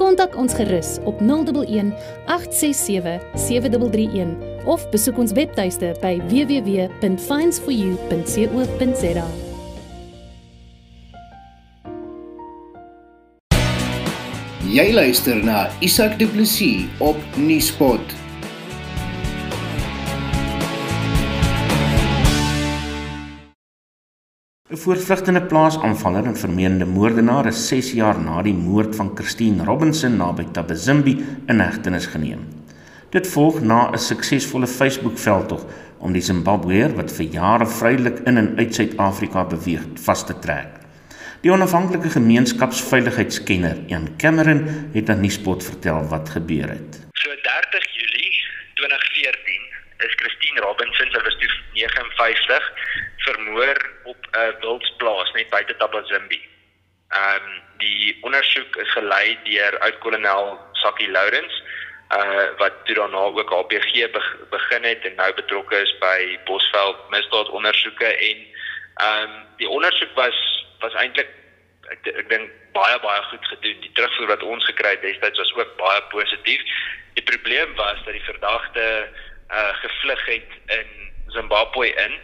Kontak ons gerus op 011 867 7331 of besoek ons webtuiste by www.finds4u.co.za. Jy luister na Isak Du Plessis op Nieuwspot. ‘n Voortvlugtende plaasaanvaller en vermeende moordenaar is 6 jaar na die moord van Christine Robinson naby Tabazimbi in hegtenis geneem. Dit volg na 'n suksesvolle Facebook-veldtog om die Zimbabweër wat vir jare vrylik in en uit Suid-Afrika beweeg, vas te trek. Die onafhanklike gemeenskapsveiligheidskenner, Jan Cameron, het aan Nuuspot vertel wat gebeur het. So 30 Julie 2014 is Christine Robinson, sy was toe 59, vermoor op 'n wildsplaas net buite Tabazimbi. Ehm um, die ondersoek is gelei deur oud-kolonel Sakkie Lourens uh wat toe daarna ook HPG begin het en nou betrokke is by Bosveld misdaadondersoeke en ehm um, die ondersoek was was eintlik ek, ek dink baie baie goed gedoen. Die terugvoer wat ons gekry het destyds was ook baie positief. Die probleem was dat die verdagte uh gevlug het in Zimbabwe in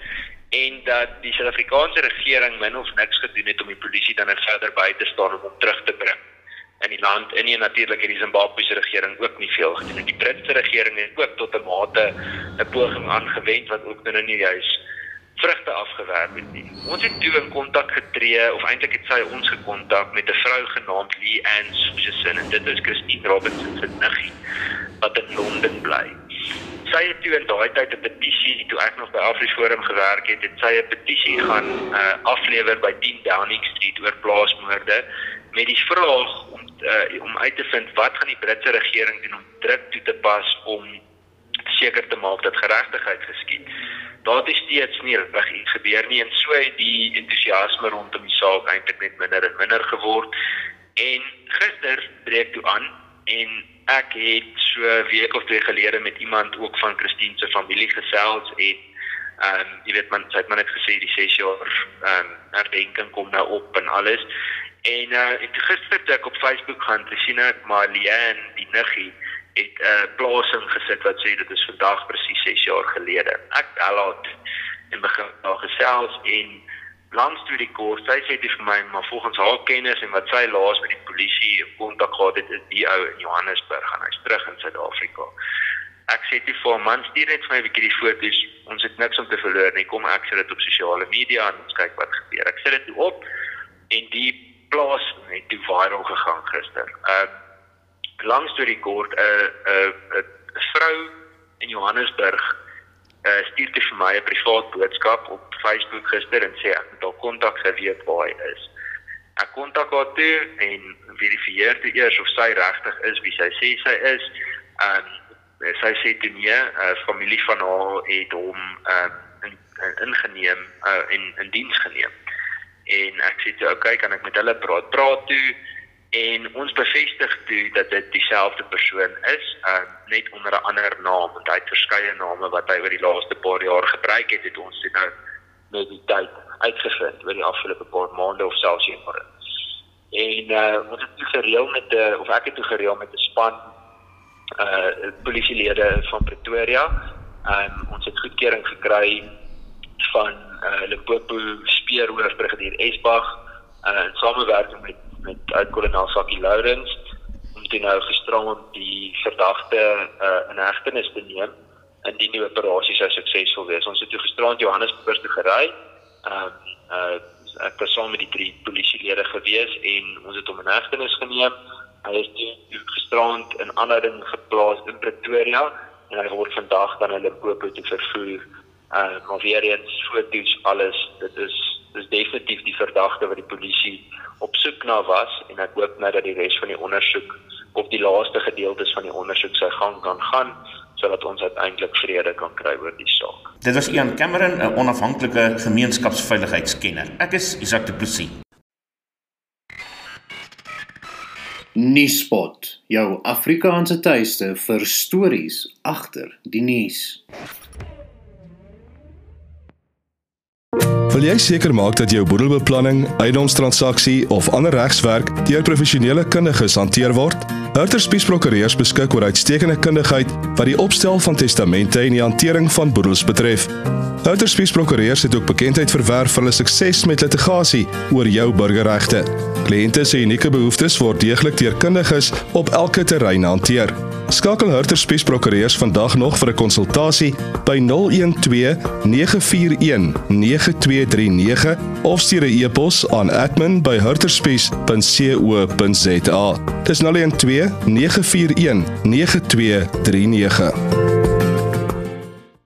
en dat die Suid-Afrikaanse regering min of niks gedoen het om die polisie dan net verder by te staan om hom terug te bring in die land. En nie natuurlik het die Zimbabwese regering ook nie veel gedoen. Die Britse regering het ook tot 'n mate 'n poging aangewend wat ook nou nie juis vrugte afgewerp het nie. Ons het toe in kontak getree of eintlik het sy ons gekontak met 'n vrou genaamd Lee Ann Susan en dit is Christine Robinson se niggie wat in Londen. Sy het toe in daai tyd 'n petisie toe ek nog by Afriforum gewerk het, het sy 'n petisie gaan uh, aflewer by 10 Downing Street oor plaasmoorde met die vraag om uh, om uit te vind wat gaan die Britse regering doen om druk toe te pas om seker te maak dat geregtigheid geskied. Daar het steeds nie reg iets gebeur nie en so het die entoesiasme rondom die saak eintlik net minder en minder geword. En gister breek toe aan en ek het so 'n week of twee gelede met iemand ook van Christine se familie gesels en ehm um, jy weet man man het gesê die 6 jaar ehm um, herdenking kom nou op en alles En uh ek het gister dit op Facebook gaan sien ek maar Lian die niggie het 'n uh, plasing gesit wat sê dit is vandag presies 6 jaar gelede. Ek bel haar en begin daar gesels en langs toe die kort sy sê dit vir my maar volgens haar kennis en wat sy laas met die polisie kontak gehad het is die ou in Johannesburg gaan hy's terug in Suid-Afrika. Ek sê dit vir man stuur net vir my 'n bietjie die foto's. Ons het niks om te verloor nie. Kom ek sit dit op sosiale media en ons kyk wat gebeur. Ek sit dit op en die plaas het toe viral gegaan gister. Uh langs deur die kort 'n 'n 'n vrou in Johannesburg uh stuur te vir my 'n privaat boodskap op Facebook gister en sê ek moet haar kontak geweet waar hy is. Ek kontak haar toe en verifieer toe eers of sy regtig is wie sy sê sy is. Um sy sê toe nee, 'n uh, familie van haar het hom uh in, in, ingeneem uh in in diens geneem en ek sê toe okay kan ek met hulle praat praat toe en ons bevestig toe dat dit dieselfde persoon is uh, net onder 'n ander naam want hy het verskeie name wat hy oor die laaste paar jaar gebruik het het ons dit nou met die tyd uitgevind oor die afgelope paar maande of selfs jare. En uh, ons het toe gereël met 'n of ek het toe gereël met 'n span uh polisielede van Pretoria. Um, ons het goedkeuring gekry van uh, Limpopo speerhoof brigadier Esbag uh, in samewerking met met uitkolonel Sakkie Lourens om dit nou gisterand die verdagte uh, in hegtenis te neem indien die operasie sou suksesvol wees. Ons het toe gisterand Johannesburg toe gery. Ehm uh, uh, ek was saam met die drie polisielede gewees en ons het hom in hegtenis geneem. Hy is toe gisterand in aanhouding geplaas in Pretoria en hy word vandag dan in Limpopo toe vervoer uh maar weer eens foto's alles dit is dis definitief die verdagte wat die polisie op soek na was en ek hoop nou dat die res van die ondersoek of die laaste gedeeltes van die ondersoek sy gang kan gaan sodat ons uiteindelik vrede kan kry oor die saak. Dit was Ian Cameron, 'n onafhanklike gemeenskapsveiligheidskenner. Ek is Isak Du Plessis. Nuuspot, jou Afrikaanse tuiste vir stories agter die nuus. Wil jy seker maak dat jou boedelbeplanning, eiendomstransaksie of ander regswerk deur professionele kundiges hanteer word? Hurterspies Prokureurs beskik oor uitstekende kundigheid wat die opstel van testamente en die hantering van boedels betref. Hurterspies Prokureurs het ook bekendheid verwerf vir hulle sukses met litigasie oor jou burgerregte. Kliënte se unieke behoeftes word deeglik deur kundiges op elke terrein hanteer. Skakel Hurterspies Prokureurs vandag nog vir 'n konsultasie by 012 941 9239 of stuur 'n e-pos aan admin@hurterspies.co.za. Dis 012 941 9239.